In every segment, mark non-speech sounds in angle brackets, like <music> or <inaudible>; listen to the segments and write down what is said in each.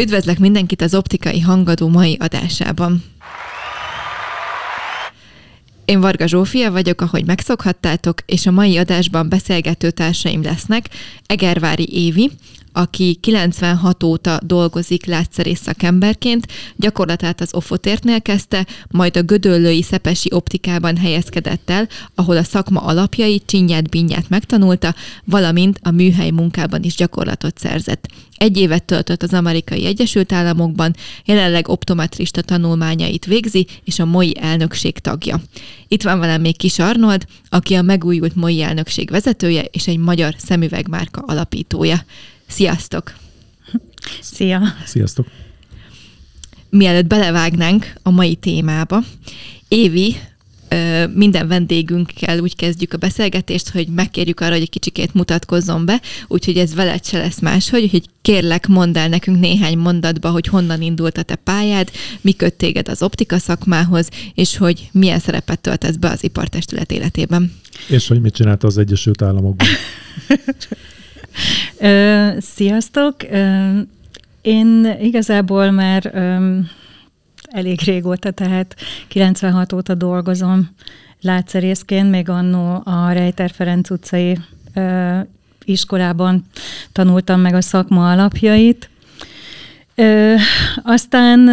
Üdvözlök mindenkit az Optikai Hangadó mai adásában. Én Varga Zsófia vagyok, ahogy megszokhattátok, és a mai adásban beszélgető társaim lesznek Egervári Évi, aki 96 óta dolgozik látszerész szakemberként, gyakorlatát az Ofotértnél kezdte, majd a Gödöllői Szepesi optikában helyezkedett el, ahol a szakma alapjai, csinyát, binyát megtanulta, valamint a műhely munkában is gyakorlatot szerzett. Egy évet töltött az amerikai Egyesült Államokban, jelenleg optometrista tanulmányait végzi, és a MOI elnökség tagja. Itt van velem még Kis Arnold, aki a megújult MOI elnökség vezetője és egy magyar szemüvegmárka alapítója. Sziasztok! Szia! Sziasztok! Mielőtt belevágnánk a mai témába, Évi minden vendégünkkel úgy kezdjük a beszélgetést, hogy megkérjük arra, hogy egy kicsikét mutatkozzon be, úgyhogy ez veled se lesz máshogy, úgyhogy kérlek, mondd el nekünk néhány mondatba, hogy honnan indult a te pályád, mi köt téged az optika szakmához, és hogy milyen szerepet töltesz be az ipartestület életében. És hogy mit csinálta az Egyesült Államokban. <laughs> Sziasztok! Én igazából már elég régóta, tehát 96 óta dolgozom látszerészként, még annó a Rejter Ferenc utcai iskolában tanultam meg a szakma alapjait. Aztán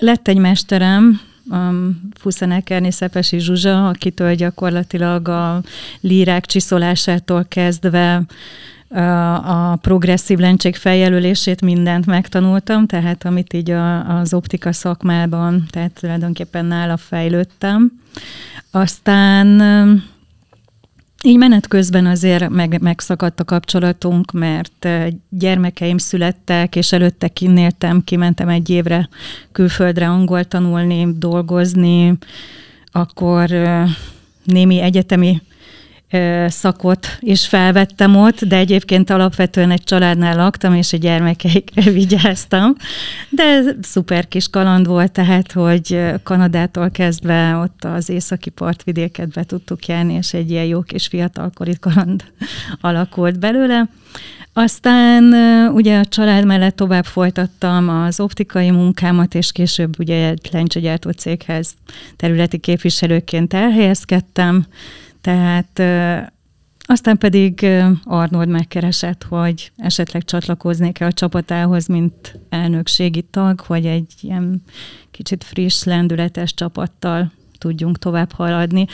lett egy mesterem, a Fuszenekerni Szepesi Zsuzsa, akitől gyakorlatilag a lírák csiszolásától kezdve a progresszív lencség feljelölését mindent megtanultam, tehát amit így a, az optika szakmában, tehát tulajdonképpen nála fejlődtem. Aztán így menet közben azért meg, megszakadt a kapcsolatunk, mert gyermekeim születtek, és előtte kinnéltem, kimentem egy évre külföldre angol tanulni, dolgozni, akkor némi egyetemi szakot is felvettem ott, de egyébként alapvetően egy családnál laktam, és a gyermekeikre <laughs> vigyáztam. De szuper kis kaland volt, tehát, hogy Kanadától kezdve ott az északi partvidéket be tudtuk járni, és egy ilyen jó kis fiatalkori kaland <laughs> alakult belőle. Aztán ugye a család mellett tovább folytattam az optikai munkámat, és később ugye egy lencsegyártó céghez területi képviselőként elhelyezkedtem, tehát aztán pedig Arnold megkeresett, hogy esetleg csatlakoznék-e a csapatához, mint elnökségi tag, hogy egy ilyen kicsit friss, lendületes csapattal tudjunk tovább haladni.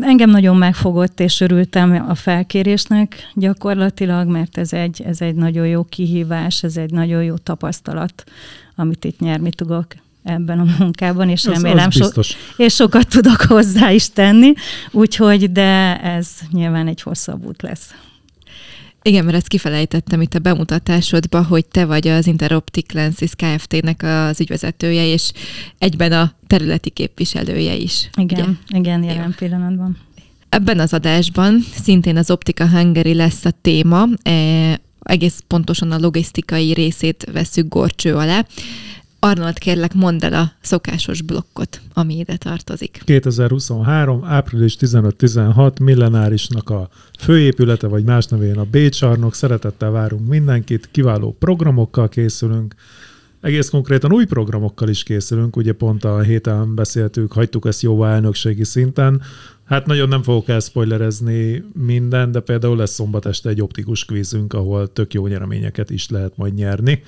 Engem nagyon megfogott, és örültem a felkérésnek gyakorlatilag, mert ez egy, ez egy nagyon jó kihívás, ez egy nagyon jó tapasztalat, amit itt nyerni tudok ebben a munkában, és az, remélem, az so- és sokat tudok hozzá is tenni, úgyhogy, de ez nyilván egy hosszabb út lesz. Igen, mert ezt kifelejtettem itt a bemutatásodba, hogy te vagy az Interoptic Lenses Kft-nek az ügyvezetője, és egyben a területi képviselője is. Igen, ugye? igen, jelen Jó. pillanatban. Ebben az adásban szintén az Optika Hungary lesz a téma, e, egész pontosan a logisztikai részét veszük gorcső alá. Arnold, kérlek, mondd el a szokásos blokkot, ami ide tartozik. 2023. április 15-16 millenárisnak a főépülete, vagy más nevén a B-csarnok. Szeretettel várunk mindenkit, kiváló programokkal készülünk, egész konkrétan új programokkal is készülünk, ugye pont a héten beszéltük, hagytuk ezt jóvá elnökségi szinten, Hát nagyon nem fogok elspoilerezni minden, de például lesz szombat este egy optikus kvízünk, ahol tök jó nyereményeket is lehet majd nyerni.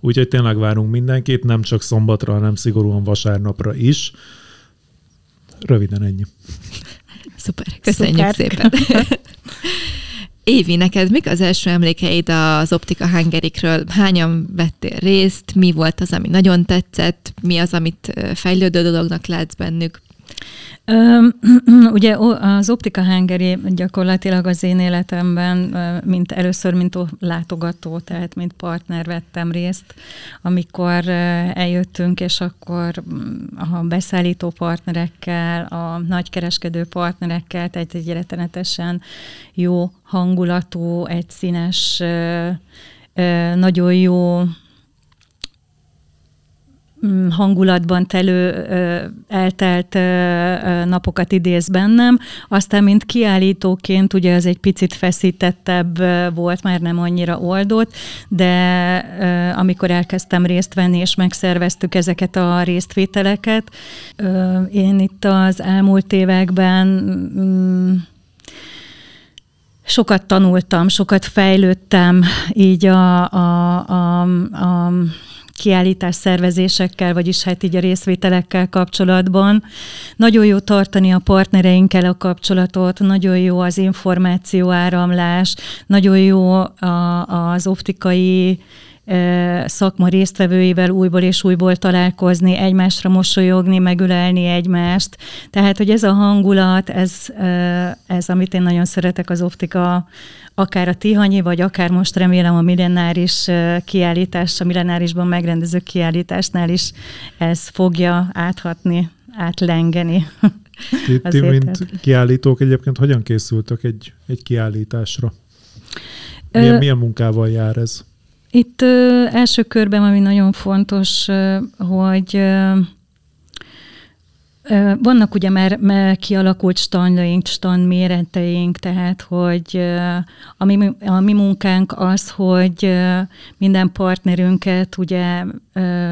Úgyhogy tényleg várunk mindenkit, nem csak szombatra, hanem szigorúan vasárnapra is. Röviden ennyi. <laughs> Szuper, köszönjük Szuper. szépen. <laughs> Évi, neked mik az első emlékeid az Optika Hungerikről? Hányan vettél részt? Mi volt az, ami nagyon tetszett? Mi az, amit fejlődő dolognak látsz bennük? <clears throat> Ugye az Optika Hungary gyakorlatilag az én életemben, mint először, mint látogató, tehát mint partner vettem részt, amikor eljöttünk, és akkor mm, a beszállító partnerekkel, a nagykereskedő partnerekkel, tehát egy rettenetesen jó hangulatú, egyszínes, nagyon jó hangulatban telő, eltelt napokat idéz bennem. Aztán, mint kiállítóként, ugye ez egy picit feszítettebb volt, már nem annyira oldott, de amikor elkezdtem részt venni, és megszerveztük ezeket a résztvételeket, én itt az elmúlt években mm, sokat tanultam, sokat fejlődtem így a, a, a, a kiállítás szervezésekkel, vagyis hát így a részvételekkel kapcsolatban. Nagyon jó tartani a partnereinkkel a kapcsolatot, nagyon jó az információ áramlás, nagyon jó a, az optikai szakma résztvevőivel újból és újból találkozni, egymásra mosolyogni, megülelni egymást. Tehát, hogy ez a hangulat, ez, ez amit én nagyon szeretek az optika, akár a Tihanyi, vagy akár most remélem a millenáris kiállítás, a millenárisban megrendező kiállításnál is ez fogja áthatni, átlengeni. <laughs> Ti, ti mint kiállítók egyébként hogyan készültök egy, egy kiállításra? Milyen, Ö, milyen munkával jár ez? Itt ö, első körben, ami nagyon fontos, ö, hogy ö, vannak ugye már, már kialakult standjaink, stand méreteink, tehát hogy a mi, a mi munkánk az, hogy minden partnerünket ugye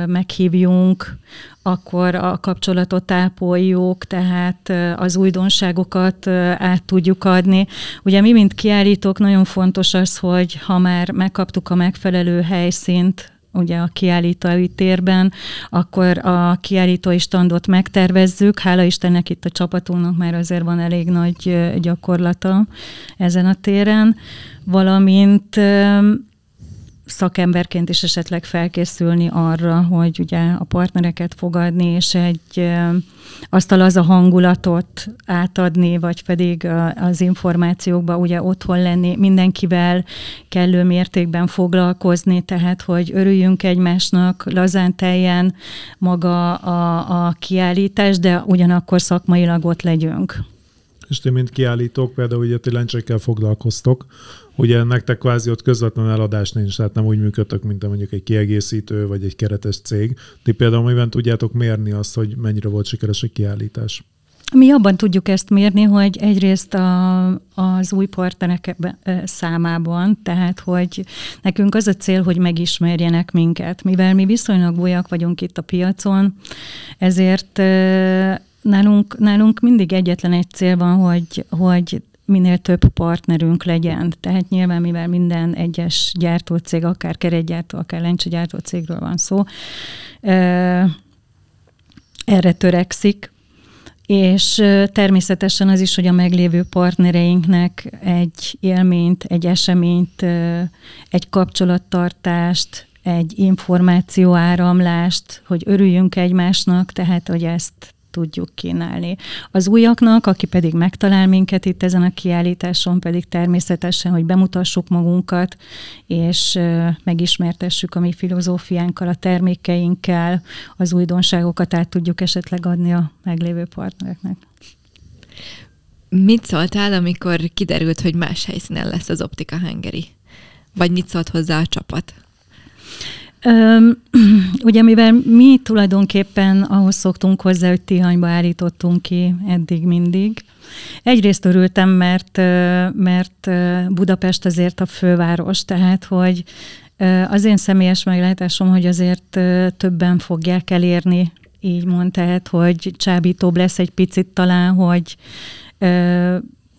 meghívjunk, akkor a kapcsolatot ápoljuk, tehát az újdonságokat át tudjuk adni. Ugye mi, mint kiállítók, nagyon fontos az, hogy ha már megkaptuk a megfelelő helyszínt, ugye a kiállítói térben, akkor a kiállítói standot megtervezzük. Hála Istennek itt a csapatunknak már azért van elég nagy gyakorlata ezen a téren, valamint szakemberként is esetleg felkészülni arra, hogy ugye a partnereket fogadni, és egy asztal az a hangulatot átadni, vagy pedig az információkba ugye otthon lenni, mindenkivel kellő mértékben foglalkozni, tehát hogy örüljünk egymásnak, lazán teljen maga a, a kiállítás, de ugyanakkor szakmailag ott legyünk. És ti, mint kiállítók, például ugye ti lencsekkel foglalkoztok, ugye nektek kvázi ott közvetlen eladás nincs, tehát nem úgy működtök, mint mondjuk egy kiegészítő vagy egy keretes cég. Ti például miben tudjátok mérni azt, hogy mennyire volt sikeres a kiállítás? Mi abban tudjuk ezt mérni, hogy egyrészt a, az új partnerek számában, tehát hogy nekünk az a cél, hogy megismerjenek minket. Mivel mi viszonylag újak vagyunk itt a piacon, ezért nálunk, nálunk mindig egyetlen egy cél van, hogy, hogy minél több partnerünk legyen. Tehát nyilván, mivel minden egyes gyártócég, akár keretgyártó, akár lencsegyártó cégről van szó, erre törekszik, és természetesen az is, hogy a meglévő partnereinknek egy élményt, egy eseményt, egy kapcsolattartást, egy információáramlást, hogy örüljünk egymásnak, tehát hogy ezt tudjuk kínálni. Az újaknak, aki pedig megtalál minket itt ezen a kiállításon, pedig természetesen, hogy bemutassuk magunkat, és megismertessük a mi filozófiánkkal, a termékeinkkel, az újdonságokat át tudjuk esetleg adni a meglévő partnereknek. Mit szóltál, amikor kiderült, hogy más helyszínen lesz az Optika Hungary? Vagy mit szólt hozzá a csapat? <clears throat> ugye mivel mi tulajdonképpen ahhoz szoktunk hozzá, hogy Tihanyba állítottunk ki eddig mindig, Egyrészt örültem, mert, mert Budapest azért a főváros, tehát hogy az én személyes meglátásom, hogy azért többen fogják elérni, így mond, tehát hogy csábítóbb lesz egy picit talán, hogy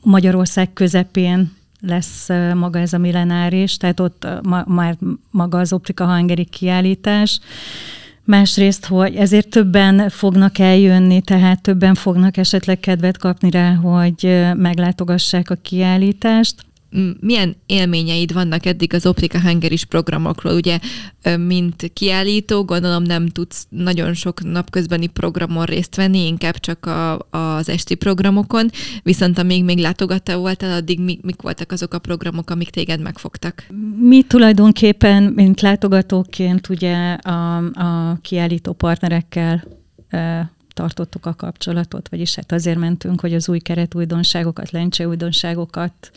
Magyarország közepén lesz maga ez a millenáris, tehát ott ma, már maga az Optika Hangeri kiállítás. Másrészt, hogy ezért többen fognak eljönni, tehát többen fognak esetleg kedvet kapni rá, hogy meglátogassák a kiállítást milyen élményeid vannak eddig az Optika Hungeris programokról? Ugye, mint kiállító, gondolom nem tudsz nagyon sok napközbeni programon részt venni, inkább csak a, az esti programokon, viszont amíg még látogatta voltál, addig mi, mik voltak azok a programok, amik téged megfogtak? Mi tulajdonképpen, mint látogatóként ugye a, a kiállító partnerekkel tartottuk a kapcsolatot, vagyis hát azért mentünk, hogy az új keret újdonságokat, lencse újdonságokat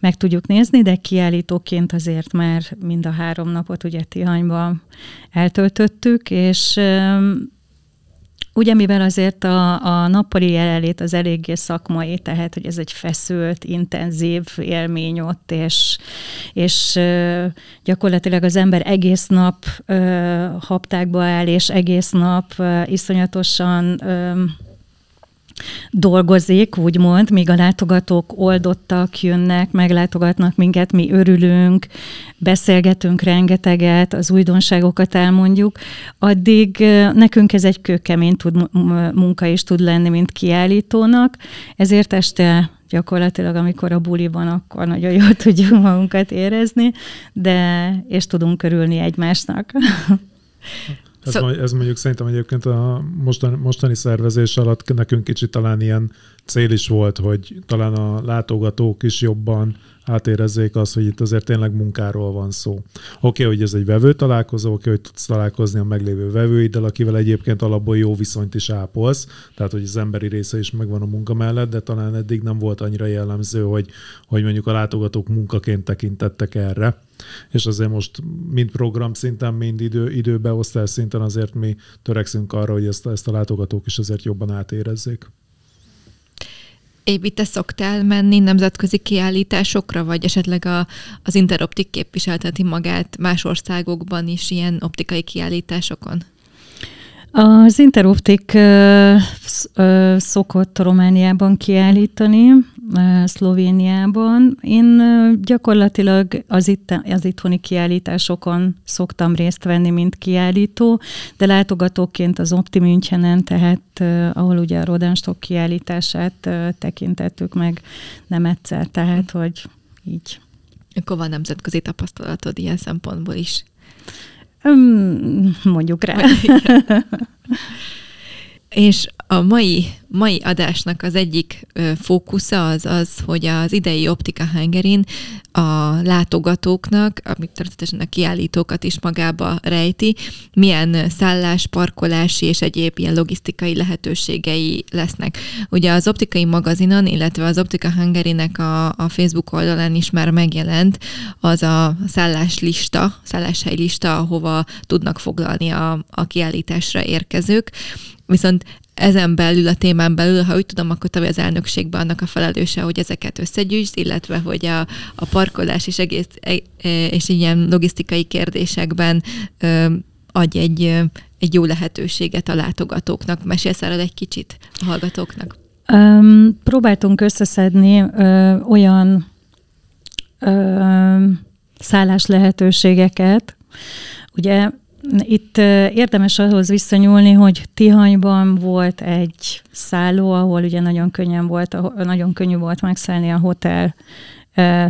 meg tudjuk nézni, de kiállítóként azért már mind a három napot ugye Tihanyban eltöltöttük, és Ugye, mivel azért a, a nappali jelenlét az eléggé szakmai, tehát hogy ez egy feszült, intenzív élmény ott, és, és gyakorlatilag az ember egész nap haptákba áll, és egész nap iszonyatosan dolgozik, úgymond, míg a látogatók oldottak, jönnek, meglátogatnak minket, mi örülünk, beszélgetünk rengeteget, az újdonságokat elmondjuk, addig nekünk ez egy kőkemény tud, munka is tud lenni, mint kiállítónak, ezért este gyakorlatilag, amikor a buli van, akkor nagyon jól <laughs> tudjuk magunkat érezni, de és tudunk körülni egymásnak. <laughs> Ez, szó... ez mondjuk szerintem egyébként a mostani, mostani szervezés alatt nekünk kicsit talán ilyen cél is volt, hogy talán a látogatók is jobban átérezzék azt, hogy itt azért tényleg munkáról van szó. Oké, okay, hogy ez egy vevő találkozó, oké, okay, hogy tudsz találkozni a meglévő vevőiddel, akivel egyébként alapból jó viszonyt is ápolsz, tehát hogy az emberi része is megvan a munka mellett, de talán eddig nem volt annyira jellemző, hogy, hogy mondjuk a látogatók munkaként tekintettek erre. És azért most mind program szinten, mind idő, időbeosztás szinten azért mi törekszünk arra, hogy ezt, ezt a látogatók is azért jobban átérezzék. Évi, te szoktál menni nemzetközi kiállításokra, vagy esetleg a, az Interoptik képviselteti magát más országokban is ilyen optikai kiállításokon? Az Interoptik szokott Romániában kiállítani, Szlovéniában. Én gyakorlatilag az, itt, az itthoni kiállításokon szoktam részt venni, mint kiállító, de látogatóként az Opti Münchenen, tehát ahol ugye a Rodenstock kiállítását tekintettük meg nem egyszer, tehát hogy így. Akkor van nemzetközi tapasztalatod ilyen szempontból is. Mondjuk rá. <laughs> És a mai, mai adásnak az egyik fókusza az az, hogy az idei Optika Hangerin a látogatóknak, amit természetesen a kiállítókat is magába rejti, milyen szállás, parkolási és egyéb ilyen logisztikai lehetőségei lesznek. Ugye az optikai magazinon, illetve az Optika Hungarinek a, a Facebook oldalán is már megjelent az a szálláslista, szálláshely ahova tudnak foglalni a, a kiállításra érkezők. Viszont ezen belül, a témán belül, ha úgy tudom, akkor te az elnökségben annak a felelőse, hogy ezeket összegyűjtsd, illetve hogy a, a parkolás és egész e, e, és ilyen logisztikai kérdésekben adj egy, egy jó lehetőséget a látogatóklehetőséget Mesélsz erről egy kicsit a hallgatóknak? Um, próbáltunk összeszedni ö, olyan ö, szállás lehetőségeket. Ugye itt érdemes ahhoz visszanyúlni, hogy Tihanyban volt egy szálló, ahol ugye nagyon könnyen volt, nagyon könnyű volt megszállni a hotel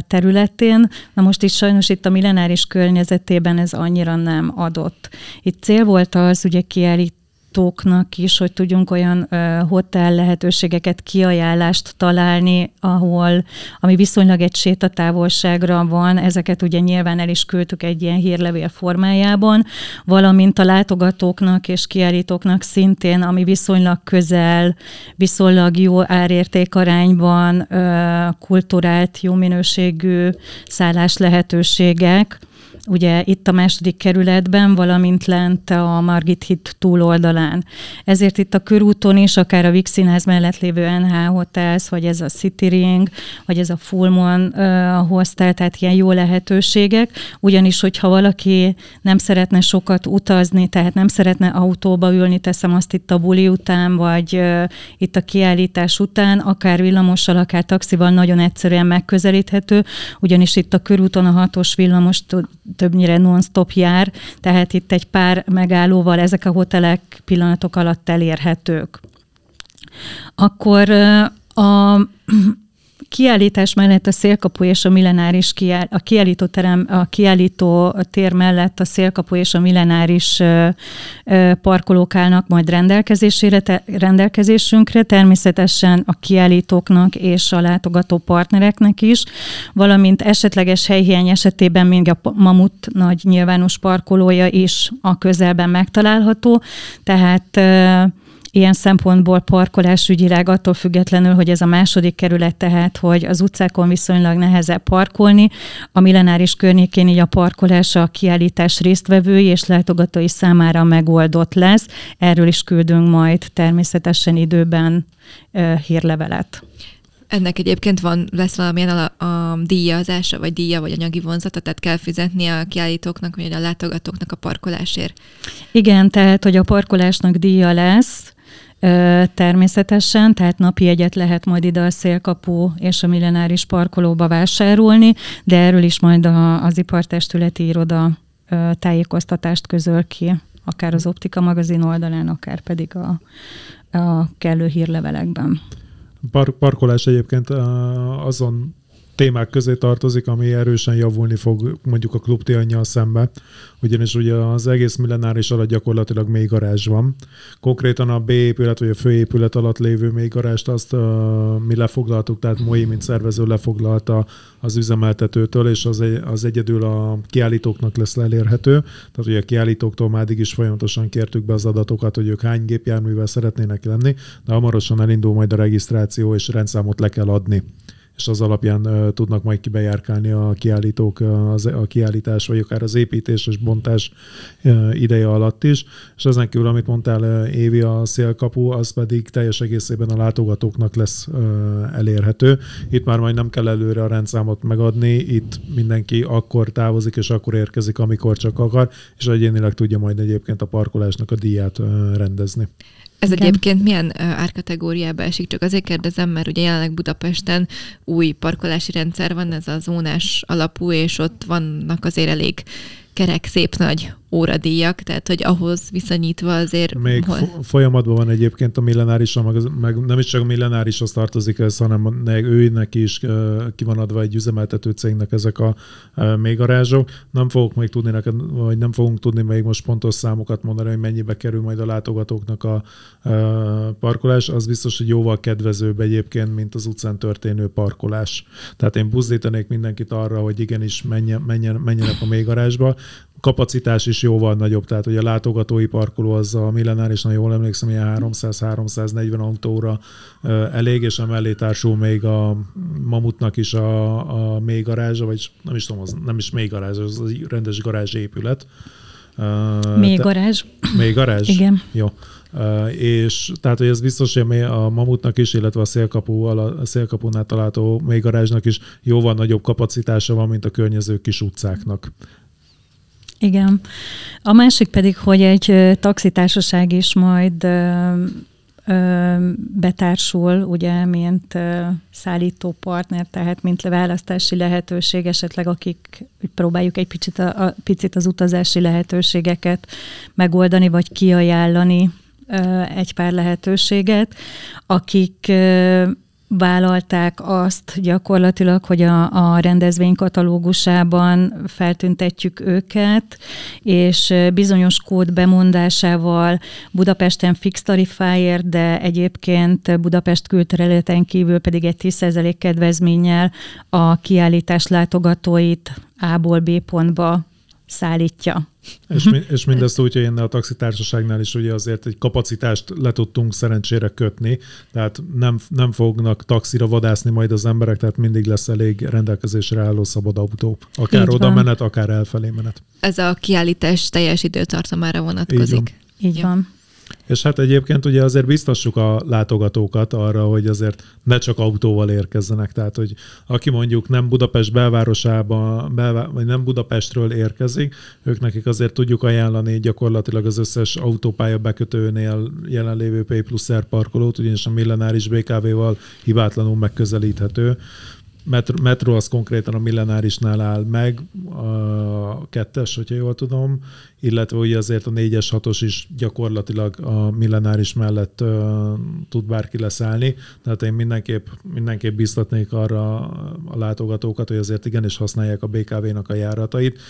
területén. Na most is sajnos itt a millenáris környezetében ez annyira nem adott. Itt cél volt az, ugye kiállít fogyasztóknak is, hogy tudjunk olyan hotel lehetőségeket, kiajánlást találni, ahol, ami viszonylag egy sétatávolságra van, ezeket ugye nyilván el is küldtük egy ilyen hírlevél formájában, valamint a látogatóknak és kiállítóknak szintén, ami viszonylag közel, viszonylag jó árérték arányban, ö, kulturált, jó minőségű szállás lehetőségek, ugye itt a második kerületben, valamint lent a Margit híd túloldalán. Ezért itt a körúton is, akár a Vix mellett lévő NH Hotels, vagy ez a City Ring, vagy ez a Fullmon uh, Hostel, tehát ilyen jó lehetőségek, ugyanis, hogyha valaki nem szeretne sokat utazni, tehát nem szeretne autóba ülni, teszem azt itt a buli után, vagy uh, itt a kiállítás után, akár villamossal, akár taxival nagyon egyszerűen megközelíthető, ugyanis itt a körúton a hatos villamos többnyire non-stop jár, tehát itt egy pár megállóval ezek a hotelek pillanatok alatt elérhetők. Akkor a kiállítás mellett a szélkapu és a millenáris kiáll, a kiállító, terem, a kiállító tér mellett a szélkapu és a millenáris parkolók állnak majd rendelkezésére, te, rendelkezésünkre, természetesen a kiállítóknak és a látogató partnereknek is, valamint esetleges helyhiány esetében még a Mamut nagy nyilvános parkolója is a közelben megtalálható, tehát ilyen szempontból parkolásügyileg attól függetlenül, hogy ez a második kerület tehát, hogy az utcákon viszonylag nehezebb parkolni, a millenáris környékén így a parkolás a kiállítás résztvevői és látogatói számára megoldott lesz. Erről is küldünk majd természetesen időben hírlevelet. Ennek egyébként van, lesz valamilyen a, a díjazása, vagy díja, vagy anyagi vonzata, tehát kell fizetni a kiállítóknak, vagy a látogatóknak a parkolásért. Igen, tehát, hogy a parkolásnak díja lesz, természetesen, tehát napi egyet lehet majd ide a szélkapu és a millenáris parkolóba vásárolni, de erről is majd a, az ipartestületi iroda tájékoztatást közöl ki, akár az Optika magazin oldalán, akár pedig a, a kellő hírlevelekben. Par- parkolás egyébként azon témák közé tartozik, ami erősen javulni fog mondjuk a klub szembe, ugyanis ugye az egész millenáris alatt gyakorlatilag még garázs van. Konkrétan a B épület vagy a főépület alatt lévő még garást azt uh, mi lefoglaltuk, tehát MOI, mint szervező lefoglalta az üzemeltetőtől, és az, egy, az egyedül a kiállítóknak lesz elérhető. Tehát ugye a kiállítóktól már is folyamatosan kértük be az adatokat, hogy ők hány gépjárművel szeretnének lenni, de hamarosan elindul majd a regisztráció, és rendszámot le kell adni és az alapján tudnak majd kibejárkálni a kiállítók az, a kiállítás, vagy akár az építés és bontás ideje alatt is. És ezen kívül, amit mondtál, Évi, a szélkapu, az pedig teljes egészében a látogatóknak lesz elérhető. Itt már majd nem kell előre a rendszámot megadni, itt mindenki akkor távozik, és akkor érkezik, amikor csak akar, és egyénileg tudja majd egyébként a parkolásnak a díját rendezni. Ez Igen. egyébként milyen árkategóriába esik? Csak azért kérdezem, mert ugye jelenleg Budapesten új parkolási rendszer van, ez a zónás alapú, és ott vannak azért elég kerek, szép nagy óradíjak, tehát hogy ahhoz viszonyítva azért... Még hol... folyamatban van egyébként a millenáris, meg, meg nem is csak a millenárishoz tartozik ez, hanem őnek is ki van adva egy üzemeltető cégnek ezek a mélygarázsok. Nem fogok még tudni neked, vagy nem fogunk tudni még most pontos számokat mondani, hogy mennyibe kerül majd a látogatóknak a parkolás. Az biztos, hogy jóval kedvezőbb egyébként, mint az utcán történő parkolás. Tehát én buzdítanék mindenkit arra, hogy igenis menjen, menjen, menjenek a mélygarázsba, kapacitás is jóval nagyobb, tehát hogy a látogatói parkoló az a millenáris, nagyon jól emlékszem, ilyen 300-340 autóra elég, és emellé társul még a Mamutnak is a, a mély garázsa, vagy nem is tudom, az nem is mély garázs, az a rendes garázs épület. Mély garázs. Mély garázs? Igen. Jó. Uh, és tehát, hogy ez biztos, hogy a Mamutnak is, illetve a, szélkapu, a szélkapunál található mély garázsnak is jóval nagyobb kapacitása van, mint a környező kis utcáknak. Igen. A másik pedig, hogy egy taxitársaság is majd betársul, ugye, mint szállító partner, tehát mint választási lehetőség, esetleg akik próbáljuk egy picit, a, a, picit az utazási lehetőségeket megoldani, vagy kiajánlani egy pár lehetőséget, akik vállalták azt gyakorlatilag, hogy a, a rendezvény katalógusában feltüntetjük őket, és bizonyos kód bemondásával Budapesten fix tarifáért, de egyébként Budapest külterületen kívül pedig egy 10% kedvezménnyel a kiállítás látogatóit A-ból B pontba szállítja. És, mi, és mindezt úgy, hogy ennél a taxitársaságnál is ugye azért egy kapacitást le tudtunk szerencsére kötni, tehát nem, nem fognak taxira vadászni majd az emberek, tehát mindig lesz elég rendelkezésre álló szabad autó. Akár Így oda van. menet, akár elfelé menet. Ez a kiállítás teljes időtartamára vonatkozik. Így van. Így van. És hát egyébként ugye azért biztassuk a látogatókat arra, hogy azért ne csak autóval érkezzenek. Tehát, hogy aki mondjuk nem Budapest belvárosába, belvá- vagy nem Budapestről érkezik, ők nekik azért tudjuk ajánlani gyakorlatilag az összes autópálya bekötőnél jelenlévő P plusz R parkolót, ugyanis a millenáris BKV-val hibátlanul megközelíthető metro, metro az konkrétan a millenárisnál áll meg, a kettes, hogyha jól tudom, illetve ugye azért a négyes, hatos is gyakorlatilag a millenáris mellett uh, tud bárki leszállni, tehát én mindenképp, mindenképp biztatnék arra a látogatókat, hogy azért igenis használják a BKV-nak a járatait,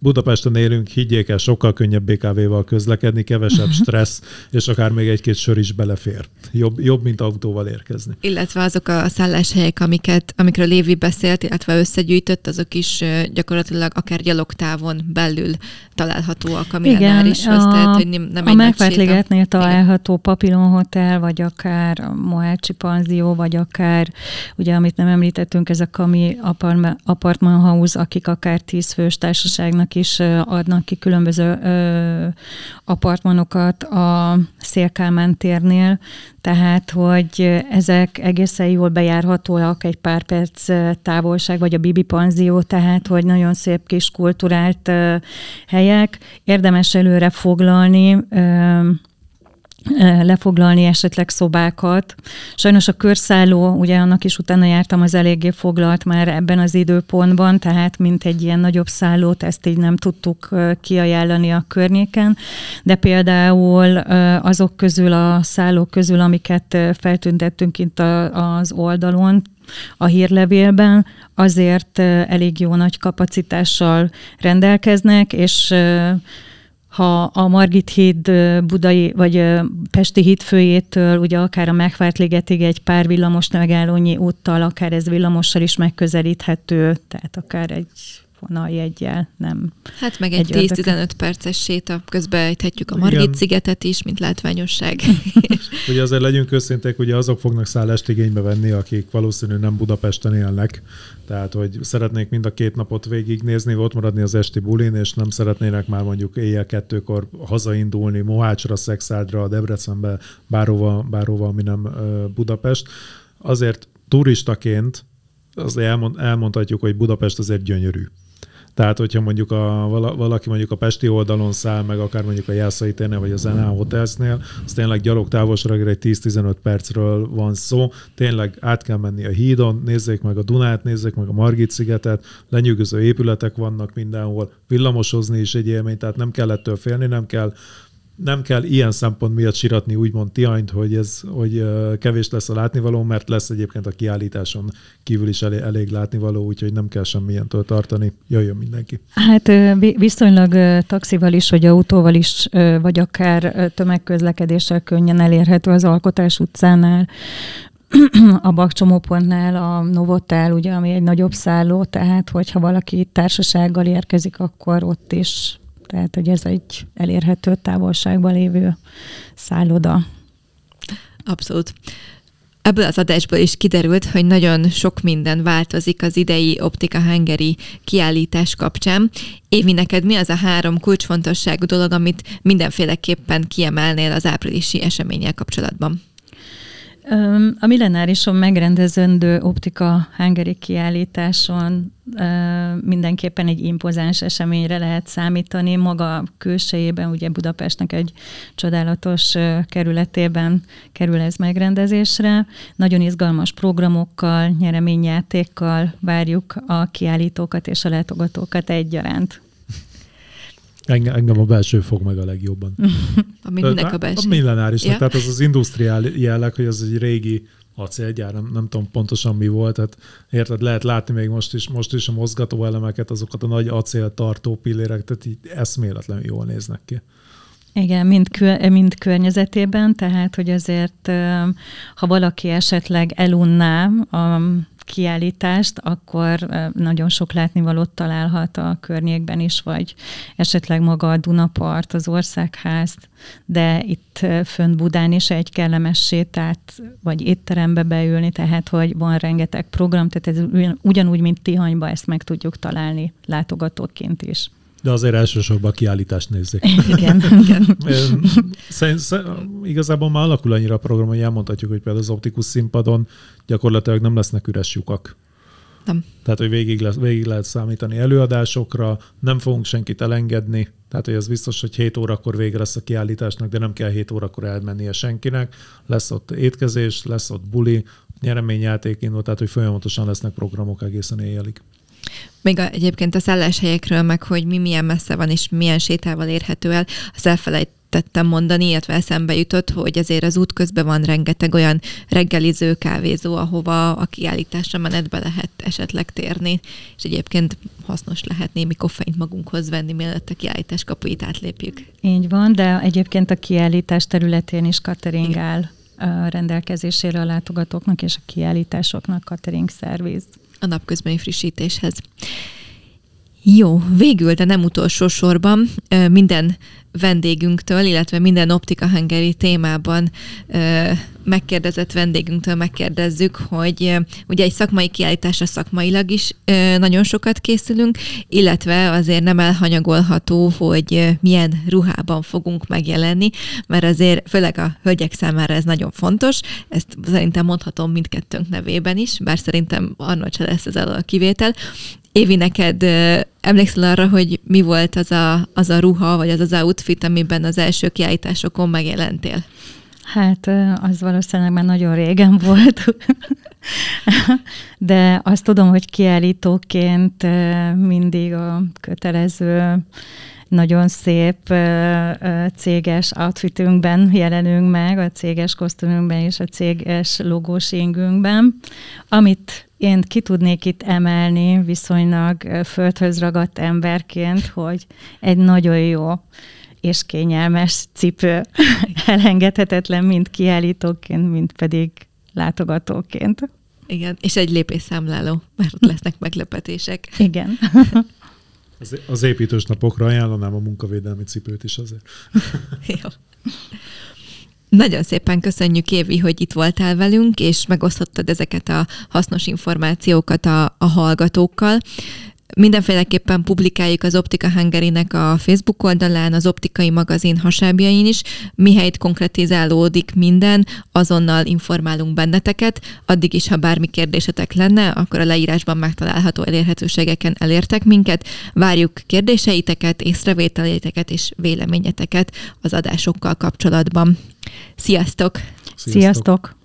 Budapesten élünk, higgyék el, sokkal könnyebb BKV-val közlekedni, kevesebb stressz, és akár még egy-két sör is belefér. Jobb, jobb mint autóval érkezni. Illetve azok a szálláshelyek, amiket, amikről Lévi beszélt, illetve összegyűjtött, azok is gyakorlatilag akár gyalogtávon belül találhatóak a Millenárishoz. Igen, tehát, hogy nem, nem a Megfájtligetnél található Papillon Hotel, vagy akár a Mohácsi Panzió, vagy akár, ugye amit nem említettünk, ez a Kami Apartman House, akik akár tízfős társaságnak is adnak ki különböző apartmanokat a Szélkálmán térnél, tehát, hogy ezek egészen jól bejárhatóak egy pár perc távolság, vagy a Bibi Panzió, tehát, hogy nagyon szép kis kulturált helyek. Érdemes előre foglalni, lefoglalni esetleg szobákat. Sajnos a körszálló, ugye annak is utána jártam, az eléggé foglalt már ebben az időpontban, tehát mint egy ilyen nagyobb szállót, ezt így nem tudtuk kiajánlani a környéken, de például azok közül, a szállók közül, amiket feltüntettünk itt az oldalon, a hírlevélben, azért elég jó nagy kapacitással rendelkeznek, és ha a Margit híd budai vagy Pesti híd főjétől, ugye akár a Megvárt ligetig egy pár villamos megállónyi úttal, akár ez villamossal is megközelíthető, tehát akár egy vonaljegyel, nem. Hát meg egy, egy 10-15 perces séta, közben ejthetjük a Margit szigetet is, mint látványosság. <laughs> ugye azért legyünk őszinték, ugye azok fognak szállást igénybe venni, akik valószínűleg nem Budapesten élnek, tehát hogy szeretnék mind a két napot végignézni, ott maradni az esti bulin, és nem szeretnének már mondjuk éjjel kettőkor hazaindulni Mohácsra, Szexádra, Debrecenbe, bárhova, bárhova, ami nem Budapest. Azért turistaként az elmond, elmondhatjuk, hogy Budapest azért gyönyörű. Tehát, hogyha mondjuk a, valaki mondjuk a Pesti oldalon száll, meg akár mondjuk a Jászai térnél, vagy a Zená Hotelsnél, az tényleg gyalog távolságra egy 10-15 percről van szó. Tényleg át kell menni a hídon, nézzék meg a Dunát, nézzék meg a Margit szigetet, lenyűgöző épületek vannak mindenhol, villamosozni is egy élmény, tehát nem kell ettől félni, nem kell nem kell ilyen szempont miatt siratni úgymond Tianyt, hogy ez hogy kevés lesz a látnivaló, mert lesz egyébként a kiállításon kívül is elég, elég látnivaló, úgyhogy nem kell semmilyentől tartani. Jöjjön mindenki. Hát viszonylag taxival is, vagy autóval is, vagy akár tömegközlekedéssel könnyen elérhető az Alkotás utcánál <clears throat> a bakcsomópontnál a Novotel, ugye, ami egy nagyobb szálló, tehát hogyha valaki társasággal érkezik, akkor ott is tehát, hogy ez egy elérhető távolságban lévő szálloda. Abszolút. Ebből az adásból is kiderült, hogy nagyon sok minden változik az idei Optika Hungary kiállítás kapcsán. Évi, neked mi az a három kulcsfontosságú dolog, amit mindenféleképpen kiemelnél az áprilisi eseménnyel kapcsolatban? A millenárison megrendezendő optika hangeri kiállításon mindenképpen egy impozáns eseményre lehet számítani. Maga külsejében, ugye Budapestnek egy csodálatos kerületében kerül ez megrendezésre. Nagyon izgalmas programokkal, nyereményjátékkal várjuk a kiállítókat és a látogatókat egyaránt. Engem, engem a belső fog meg a legjobban. <laughs> a minek a belső? A millenáris, ja. tehát az az industriál jelleg, hogy az egy régi acélgyár, nem, nem tudom pontosan mi volt, tehát érted, lehet látni még most is, most is a mozgató elemeket, azokat a nagy acéltartó pillérek, tehát így eszméletlenül jól néznek ki. Igen, mind, kö, mind környezetében, tehát hogy azért, ha valaki esetleg elunná a kiállítást, akkor nagyon sok látnivalót találhat a környékben is, vagy esetleg maga a Dunapart, az Országház, de itt fönt Budán is egy kellemes sétát, vagy étterembe beülni, tehát hogy van rengeteg program, tehát ez ugyanúgy, mint Tihanyba ezt meg tudjuk találni látogatóként is. De azért elsősorban a kiállítást nézzék. <laughs> Igen. igen. Szerint, igazából már alakul annyira a program, hogy elmondhatjuk, hogy például az optikus színpadon gyakorlatilag nem lesznek üres lyukak. Nem. Tehát, hogy végig, lesz, végig lehet számítani előadásokra, nem fogunk senkit elengedni, tehát, hogy ez biztos, hogy 7 órakor vége lesz a kiállításnak, de nem kell 7 órakor elmennie senkinek. Lesz ott étkezés, lesz ott buli, nyereményjáték indul, tehát, hogy folyamatosan lesznek programok egészen éjjelig. Még a, egyébként a szálláshelyekről, meg hogy mi milyen messze van és milyen sétával érhető el, azt elfelejt, elfelejtettem mondani, illetve eszembe jutott, hogy azért az út közben van rengeteg olyan reggeliző kávézó, ahova a kiállításra menetbe lehet esetleg térni, és egyébként hasznos lehet némi koffeint magunkhoz venni, mielőtt a kiállítás kapuit átlépjük. Így van, de egyébként a kiállítás területén is catering áll rendelkezésére a látogatóknak és a kiállításoknak catering szerviz. A napközbeni frissítéshez. Jó, végül, de nem utolsó sorban minden vendégünktől, illetve minden Optika Hungary témában megkérdezett vendégünktől megkérdezzük, hogy ugye egy szakmai kiállításra szakmailag is nagyon sokat készülünk, illetve azért nem elhanyagolható, hogy milyen ruhában fogunk megjelenni, mert azért főleg a hölgyek számára ez nagyon fontos, ezt szerintem mondhatom mindkettőnk nevében is, bár szerintem Arnold se lesz ez a kivétel, Évi, neked emlékszel arra, hogy mi volt az a, az a ruha, vagy az az outfit, amiben az első kiállításokon megjelentél? Hát az valószínűleg már nagyon régen <laughs> volt, de azt tudom, hogy kiállítóként mindig a kötelező nagyon szép céges outfitünkben jelenünk meg, a céges kosztümünkben és a céges logós amit én ki tudnék itt emelni viszonylag földhöz ragadt emberként, hogy egy nagyon jó és kényelmes cipő <laughs> elengedhetetlen, mind kiállítóként, mind pedig látogatóként. Igen, és egy lépésszámláló, mert ott lesznek meglepetések. Igen. <laughs> Az, az építős napokra ajánlanám a munkavédelmi cipőt is azért. <laughs> Jó. Nagyon szépen köszönjük, Évi, hogy itt voltál velünk, és megosztottad ezeket a hasznos információkat a, a hallgatókkal. Mindenféleképpen publikáljuk az Optika hungary a Facebook oldalán, az Optikai magazin hasábjain is. Mihelyt konkretizálódik minden, azonnal informálunk benneteket. Addig is, ha bármi kérdésetek lenne, akkor a leírásban megtalálható elérhetőségeken elértek minket. Várjuk kérdéseiteket, észrevételéteket és véleményeteket az adásokkal kapcsolatban. Sziasztok! Sziasztok! Sziasztok.